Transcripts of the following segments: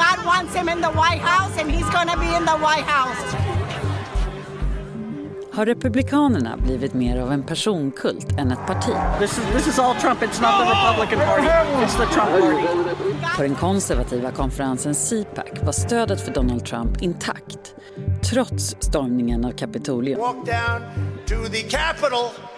God wants him in the White House and he's gonna be in the White House. Har Republikanerna blivit mer av en personkult än ett parti? This is, this is all Trump, it's not the Republican Party, it's the Trump Party. På den konservativa konferensen CPAC var stödet för Donald Trump intakt trots stormningen av Kapitolium. Walk down to the Capitol.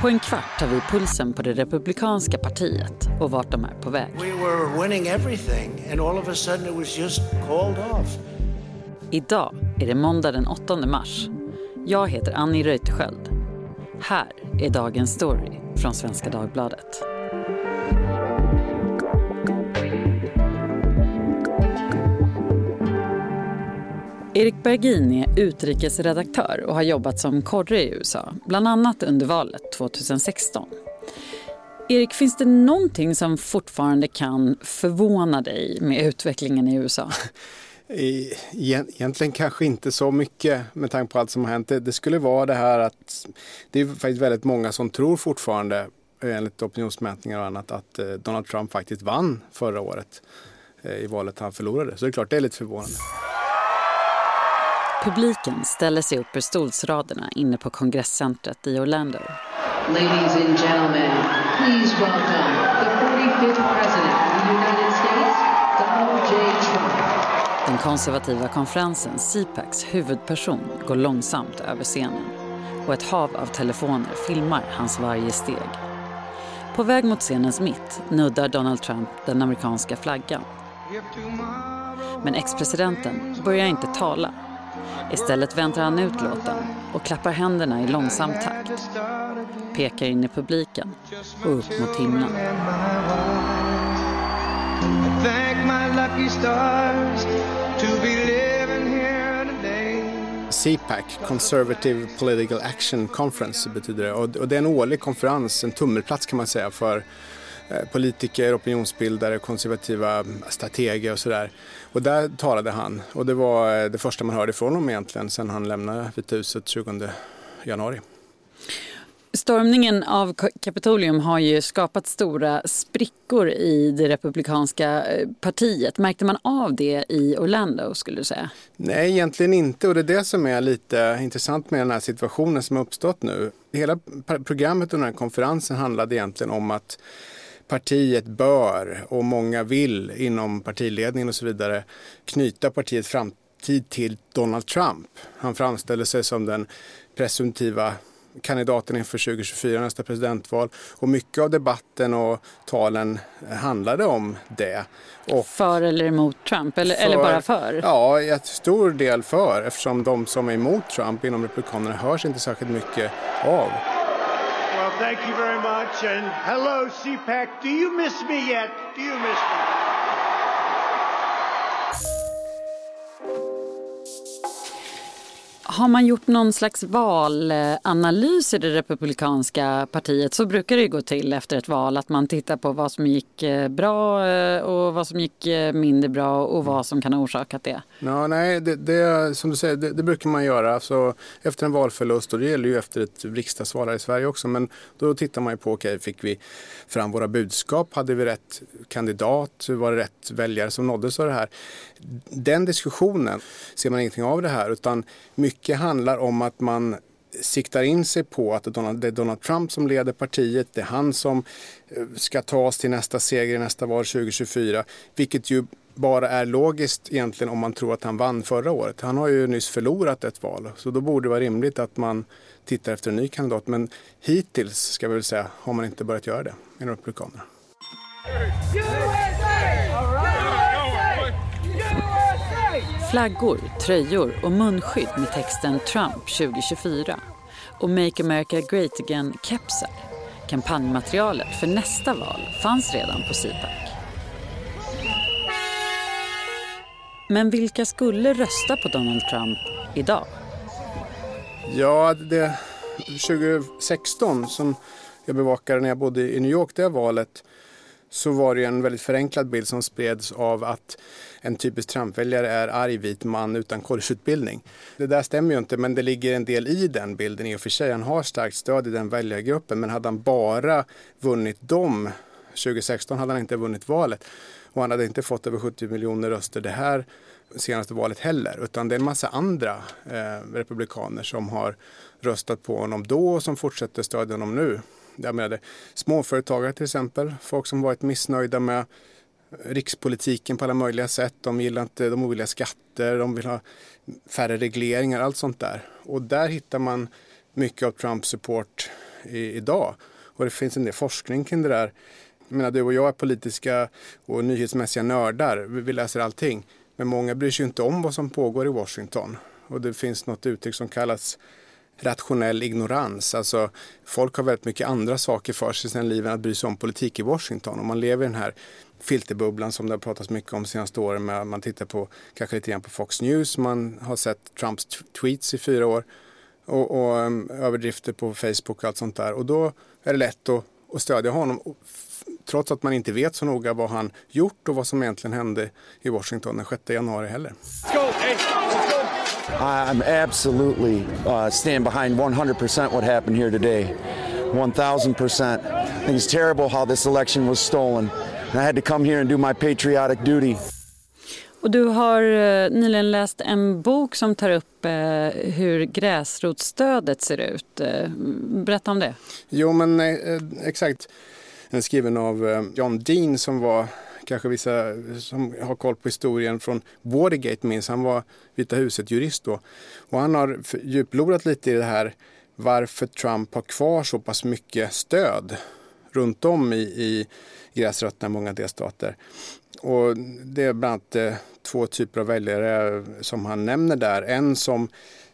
På en kvart tar vi pulsen på det republikanska partiet och vart de är på väg. We were winning everything, and all of a sudden it was just called off. Idag är det måndag den 8 mars. Jag heter Annie Reuterskiöld. Här är dagens story från Svenska Dagbladet. Erik Bergin är utrikesredaktör och har jobbat som korre i USA, bland annat under valet 2016. Erik, finns det någonting som fortfarande kan förvåna dig med utvecklingen i USA? Egentligen kanske inte så mycket med tanke på allt som har hänt. Det skulle vara det här att det är faktiskt väldigt många som tror fortfarande enligt opinionsmätningar och annat att eh, Donald Trump faktiskt vann förra året eh, i valet han förlorade. Så det är klart det är lite förvånande. Publiken ställer sig upp ur stolsraderna inne på kongresscentret i Orlando. Ladies and gentlemen, please welcome the 45th president of the United States, Donald J. Trump. Den konservativa konferensen CPACs huvudperson går långsamt över scenen och ett hav av telefoner filmar hans varje steg. På väg mot scenens mitt nuddar Donald Trump den amerikanska flaggan. Men ex-presidenten börjar inte tala Istället väntar han ut låten och klappar händerna i långsam takt. Pekar in i publiken och upp mot himlen. CPAC, Conservative Political Action Conference betyder det. Och det är en årlig konferens, en tummelplats kan man säga för politiker, opinionsbildare, konservativa strateger och sådär. Och där talade han och det var eh, det första man hörde från honom egentligen sen han lämnade Vita huset 20 januari. Stormningen av Kapitolium har ju skapat stora sprickor i det republikanska eh, partiet. Märkte man av det i Orlando skulle du säga? Nej, egentligen inte och det är det som är lite intressant med den här situationen som har uppstått nu. Hela programmet under den här konferensen handlade egentligen om att partiet bör och många vill inom partiledningen och så vidare knyta partiets framtid till Donald Trump. Han framställer sig som den presumtiva kandidaten inför 2024 nästa presidentval. Och mycket av debatten och talen handlade om det. Och för eller emot Trump? Eller, för, eller bara för? Ja, en stor del för eftersom de som är emot Trump inom Republikanerna hörs inte särskilt mycket av. Thank you very much. And hello, CPAC. Do you miss me yet? Do you miss me? Har man gjort någon slags valanalys i det republikanska partiet så brukar det gå till efter ett val att man tittar på vad som gick eh, bra eh, och vad som gick eh, mindre bra och vad som kan ha orsakat det. Ja, nej, det, det som du säger, det, det, brukar man göra alltså, efter en valförlust och det gäller ju efter ett riksdagsval här i Sverige också. Men då tittar man ju på, okej, okay, fick vi fram våra budskap? Hade vi rätt kandidat? Var det rätt väljare som nåddes av det här? Den diskussionen ser man ingenting av det här utan mycket mycket handlar om att man siktar in sig på att det är Donald Trump som leder partiet. Det är han som eh, ska ta oss till nästa seger i nästa val 2024. Vilket ju bara är logiskt egentligen om man tror att han vann förra året. Han har ju nyss förlorat ett val så då borde det vara rimligt att man tittar efter en ny kandidat. Men hittills ska vi väl säga har man inte börjat göra det med Republikanerna. Flaggor, tröjor och munskydd med texten Trump 2024 och Make America Great Again-kepsar. Kampanjmaterialet för nästa val fanns redan på CPAC. Men vilka skulle rösta på Donald Trump idag? Ja, det 2016 som jag bevakade när jag bodde i New York, det valet, så var det en väldigt förenklad bild som spreds av att en typisk Trumpväljare är arg vit man utan collegeutbildning. Det där stämmer ju inte men det ligger en del i den bilden i och för sig. Han har starkt stöd i den väljargruppen men hade han bara vunnit dem 2016 hade han inte vunnit valet. Och han hade inte fått över 70 miljoner röster det här senaste valet heller. Utan det är en massa andra eh, republikaner som har röstat på honom då och som fortsätter stödja honom nu. Jag menar, småföretagare till exempel, folk som varit missnöjda med rikspolitiken på alla möjliga sätt. De gillar inte de ovilliga skatter, de vill ha färre regleringar, allt sånt där. Och där hittar man mycket av Trumps support i, idag. Och det finns en del forskning kring det där. Jag menar, du och jag är politiska och nyhetsmässiga nördar. Vi läser allting. Men många bryr sig inte om vad som pågår i Washington. Och det finns något uttryck som kallas rationell ignorans. Alltså folk har väldigt mycket andra saker för sig i sina liv än att bry sig om politik i Washington. Om man lever i den här filterbubblan som det har pratats mycket om de senaste åren. Med, man tittar på kanske lite grann på Fox News, man har sett Trumps tweets i fyra år och, och um, överdrifter på Facebook och allt sånt där. Och då är det lätt att, att stödja honom trots att man inte vet så noga vad han gjort och vad som egentligen hände i Washington den 6 januari heller. I'm absolutely uh, stand behind 100% what happened here today. 1000%. I think it's terrible how this election was stolen. And I had to come here and do my patriotic duty. Och du har uh, nyligen läst en bok som tar upp uh, hur gräsrotsstödet ser ut. Uh, berätta om det. Jo, men exakt. Den är skriven av John Dean som var kanske vissa som har koll på historien från Watergate minns. Han var Vita huset-jurist då. Och han har djuplodat lite i det här varför Trump har kvar så pass mycket stöd runt om i, i gräsrötterna i många delstater. Och det är bland annat eh, två typer av väljare som han nämner där. En som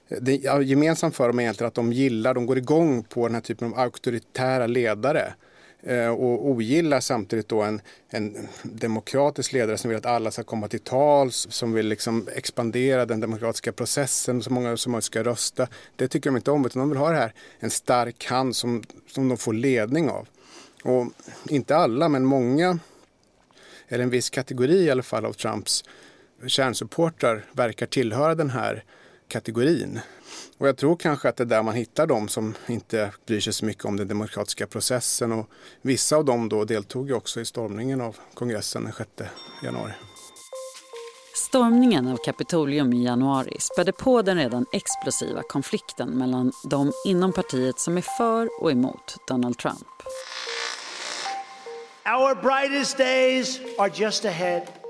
eh, det gemensamt för dem är egentligen att de gillar, de går igång på den här typen av auktoritära ledare Eh, och ogillar samtidigt då en, en demokratisk ledare som vill att alla ska komma till tals, som vill liksom expandera den demokratiska processen, så många som möjligt ska rösta. Det tycker de inte om, utan de vill ha det här, en stark hand som, som de får ledning av. Och inte alla, men många, eller en viss kategori i alla fall av Trumps kärnsupportrar verkar tillhöra den här kategorin. Och jag tror kanske att det är där man hittar de som inte bryr sig så mycket om den demokratiska processen. Och vissa av dem då deltog ju också i stormningen av kongressen den 6 januari. Stormningen av Kapitolium i januari spädde på den redan explosiva konflikten mellan de inom partiet som är för och emot Donald Trump. Our brightest days are just ahead.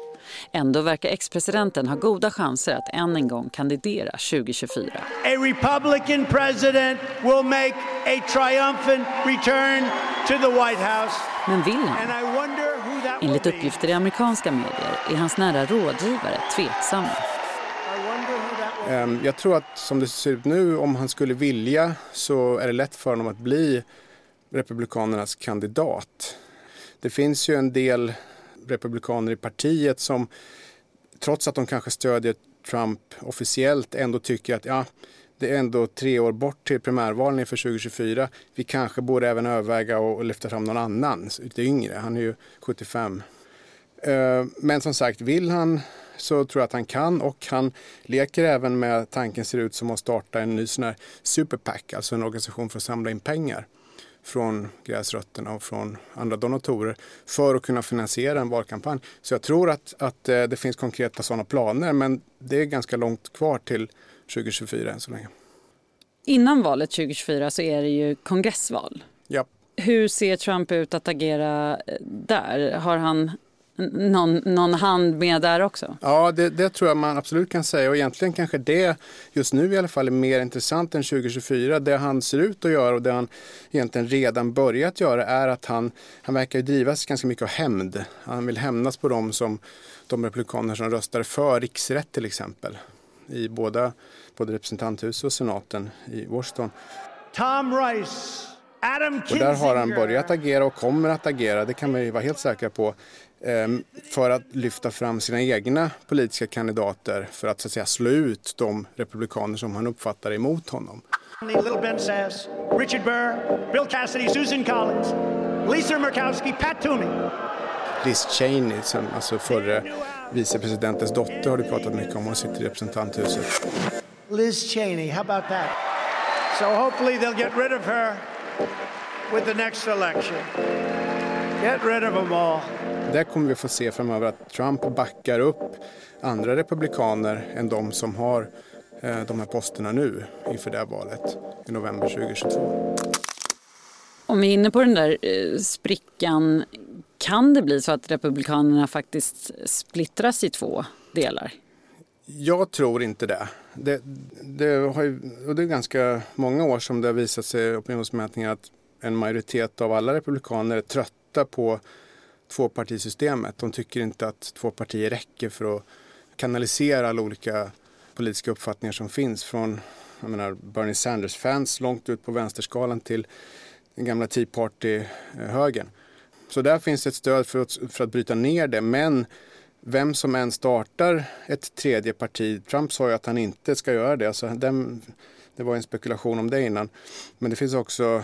Ändå verkar ex-presidenten ha goda chanser att än en gång kandidera 2024. A Republican president will make a triumphant return to the White House. Men vill han? Enligt uppgifter i amerikanska medier är hans nära rådgivare tveksamma. Ehm, jag tror att som det ser ut nu, om han skulle vilja så är det lätt för honom att bli Republikanernas kandidat. Det finns ju en del republikaner i partiet som trots att de kanske stödjer Trump officiellt ändå tycker att ja, det är ändå tre år bort till primärvalen inför 2024. Vi kanske borde även överväga att lyfta fram någon annan, lite yngre. Han är ju 75. Eh, men som sagt, vill han så tror jag att han kan och han leker även med tanken ser ut som att starta en ny sån här superpack, alltså en organisation för att samla in pengar från gräsrötterna och från andra donatorer för att kunna finansiera en valkampanj. Så jag tror att, att eh, det finns konkreta sådana planer men det är ganska långt kvar till 2024 än så länge. Innan valet 2024 så är det ju kongressval. Ja. Hur ser Trump ut att agera eh, där? Har han någon, någon hand med där också? Ja, det, det, tror jag man absolut kan säga och egentligen kanske det just nu i alla fall är mer intressant än 2024. Det han ser ut att göra och det han egentligen redan börjat göra är att han, han verkar ju drivas ganska mycket av hämnd. Han vill hämnas på dem som de republikaner som röstade för riksrätt till exempel i båda både representanthuset och senaten i Washington. Tom Rice Adam och där har han börjat agera och kommer att agera, det kan man ju vara helt säker på, för att lyfta fram sina egna politiska kandidater för att, så att säga, slå ut de republikaner som han uppfattar är emot honom. Little Ben Sass, Richard Burr, Bill Cassidy, Susan Collins, Lisa Murkowski, Pat Toomey. Liz Cheney, som, alltså förre vicepresidentens dotter, har du pratat mycket om. Hon sitter i representanthuset. Liz Cheney, how about that? So hopefully they'll get rid of her with the next election. Get rid of them all. Där kommer vi få se framöver att Trump backar upp andra republikaner än de som har eh, de här posterna nu inför det här valet i november 2022. Om vi är inne på den där eh, sprickan, kan det bli så att Republikanerna faktiskt splittras i två delar? Jag tror inte det. Det, det, har ju, och det är ganska många år som det har visat sig i opinionsmätningar att en majoritet av alla republikaner är trötta på tvåpartisystemet. De tycker inte att två partier räcker för att kanalisera alla olika politiska uppfattningar som finns. Från jag menar, Bernie Sanders-fans långt ut på vänsterskalan till den gamla Tea Party-högern. Så där finns ett stöd för att, för att bryta ner det. Men vem som än startar ett tredje parti, Trump sa ju att han inte ska göra det, Alltså, den, det var en spekulation om det innan. Men det finns också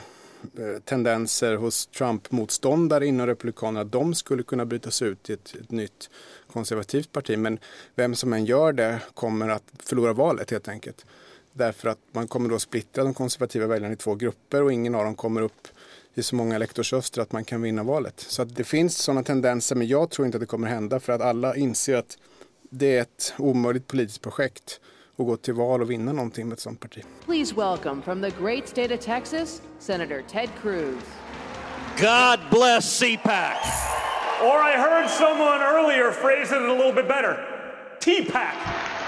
Eh, tendenser hos Trump-motståndare inom Republikanerna att de skulle kunna brytas ut i ett, ett, nytt konservativt parti. Men vem som än gör det kommer att förlora valet helt enkelt. Därför att man kommer då splittra de konservativa väljarna i två grupper och ingen av dem kommer upp i så många elektorsröster att man kan vinna valet. Så det finns sådana tendenser men jag tror inte att det kommer hända för att alla inser att det är ett omöjligt politiskt projekt att gå till val och vinna någonting med ett sådant parti. Please welcome from the great state of Texas, Senator Ted Cruz. God bless CPAC. Or I heard someone earlier phrase it a little bit better. T-PAC.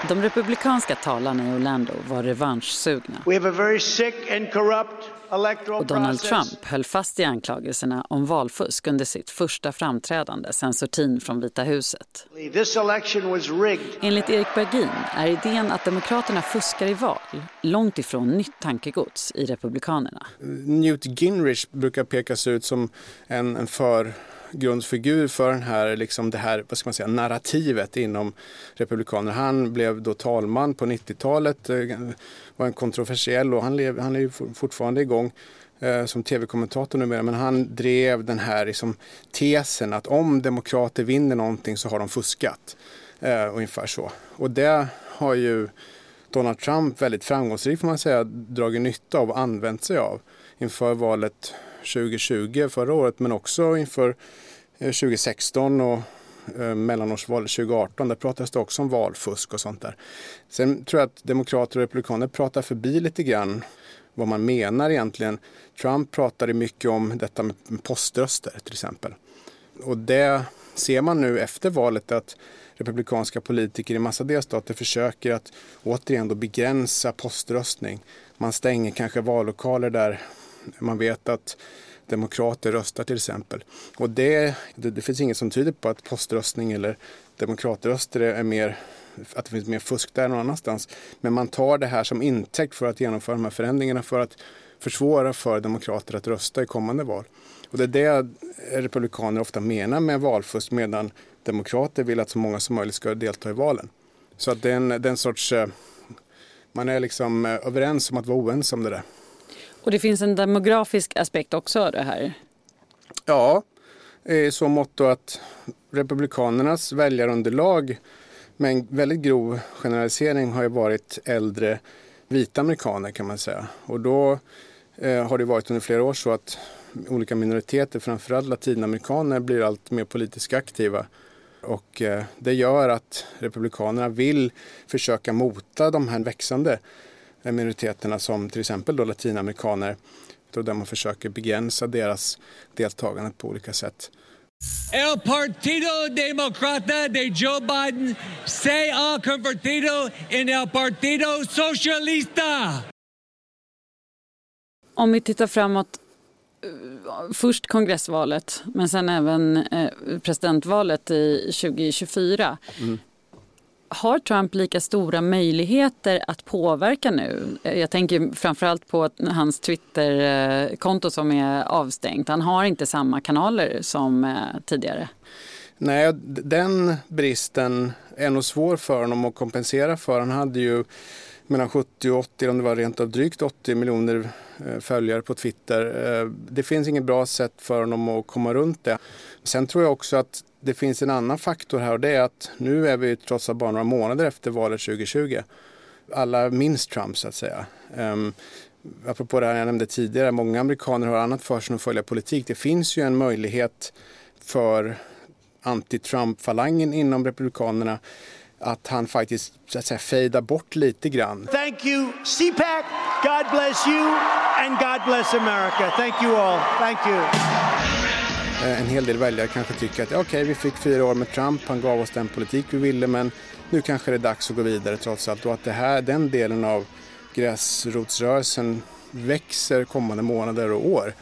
De republikanska talarna i Orlando var revanschsugna. We have a very sick and corrupt Och Donald. Trump höll fast i anklagelserna om valfusk under sitt första framträdande sen sortin från Vita huset. Enligt Erik Bergin är idén att Demokraterna fuskar i val långt ifrån nytt tankegods i Republikanerna. Newt Gingrich brukar pekas ut som en, en grundfigur för den här, liksom det här vad ska man säga, narrativet inom Republikanerna. Han blev då talman på 90-talet, eh, var en kontroversiell och han, lev, han är ju fortfarande igång eh, som tv-kommentator numera, men han drev den här liksom, tesen att om demokrater vinner någonting så har de fuskat. Eh, ungefär så. Och det har ju Donald Trump väldigt framgångsrikt får man säga dragit nytta av och använt sig av inför valet 2020 förra året men också inför eh, 2016 och eh, mellanårsvalet 2018. Där pratades det också om valfusk och sånt där. Sen tror jag att demokrater och republikaner pratar förbi lite grann vad man menar egentligen. Trump pratade mycket om detta med poströster till exempel. Och det ser man nu efter valet att republikanska politiker i massa delstater försöker att återigen då begränsa poströstning. Man stänger kanske vallokaler där man vet att demokrater röstar till exempel. Och det, det, det finns inget som tyder på att poströstning eller demokratröster är mer att det finns mer fusk där någon annanstans. Men man tar det här som intäkt för att genomföra de här förändringarna för att försvåra för demokrater att rösta i kommande val. Och det är det republikaner ofta menar med valfusk medan demokrater vill att så många som möjligt ska delta i valen. Så att det är en, det är en sorts, eh, man är liksom eh, överens om att vara oense om det där. Och det finns en demografisk aspekt också av det här. Ja, i så mått att republikanernas väljarunderlag med en väldigt grov generalisering har ju varit äldre vita amerikaner kan man säga. Och då eh, har det varit under flera år så att olika minoriteter, framförallt latinamerikaner, blir allt mer politiskt aktiva. Och eh, det gör att republikanerna vill försöka mota de här växande minoriteterna som till exempel då latinamerikaner där man försöker begränsa deras deltagande på olika sätt. El Partido Democrata de Joe Biden se ha convertido en el Partido Socialista. Om vi tittar framåt, först kongressvalet men sen även presidentvalet i 2024. Mm. Har Trump lika stora möjligheter att påverka nu? Jag tänker framförallt på hans Twitterkonto som är avstängt. Han har inte samma kanaler som eh, tidigare. Nej, den bristen är nog svår för honom att kompensera för. Han hade ju mellan 70 och 80, om det var rent av drygt 80 miljoner eh, följare på Twitter. Eh, det finns inget bra sätt för honom att komma runt det. Sen tror jag också att det finns en annan faktor här och det är att nu är vi trots allt bara några månader efter valet 2020. Alla minns Trump så att säga. Um, apropå det här jag nämnde tidigare, många amerikaner har annat för sig än att följa politik. Det finns ju en möjlighet för anti-Trump-falangen inom Republikanerna att han faktiskt så att säga fejdar bort lite grann. Thank you, CPAC. God bless you and God bless America. Thank you all. Thank you. Eh, en hel del väljare kanske tycker att okej, okay, vi fick fyra år med Trump, han gav oss den politik vi ville, men nu kanske det är dags att gå vidare trots allt. Och att det här, den delen av gräsrotsrörelsen växer kommande månader och år.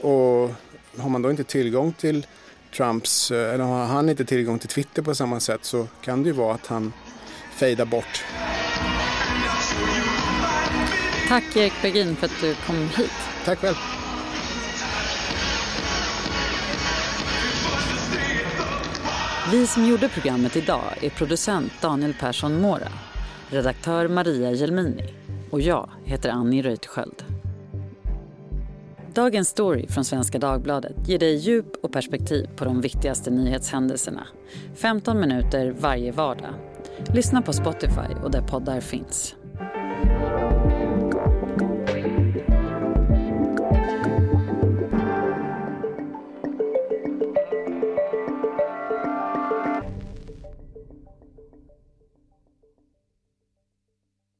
Och har man då inte tillgång till Trumps, eh, eller har han inte tillgång till Twitter på samma sätt så kan det ju vara att han fejdar bort. Tack Erik Bergin för att du kom hit. Tack själv. Vi som gjorde programmet idag är producent Daniel Persson Mora, redaktör Maria Gelmini och jag heter Annie Reuterskiöld. Dagens story från Svenska Dagbladet ger dig djup och perspektiv på de viktigaste nyhetshändelserna. 15 minuter varje vardag. Lyssna på Spotify och där poddar finns.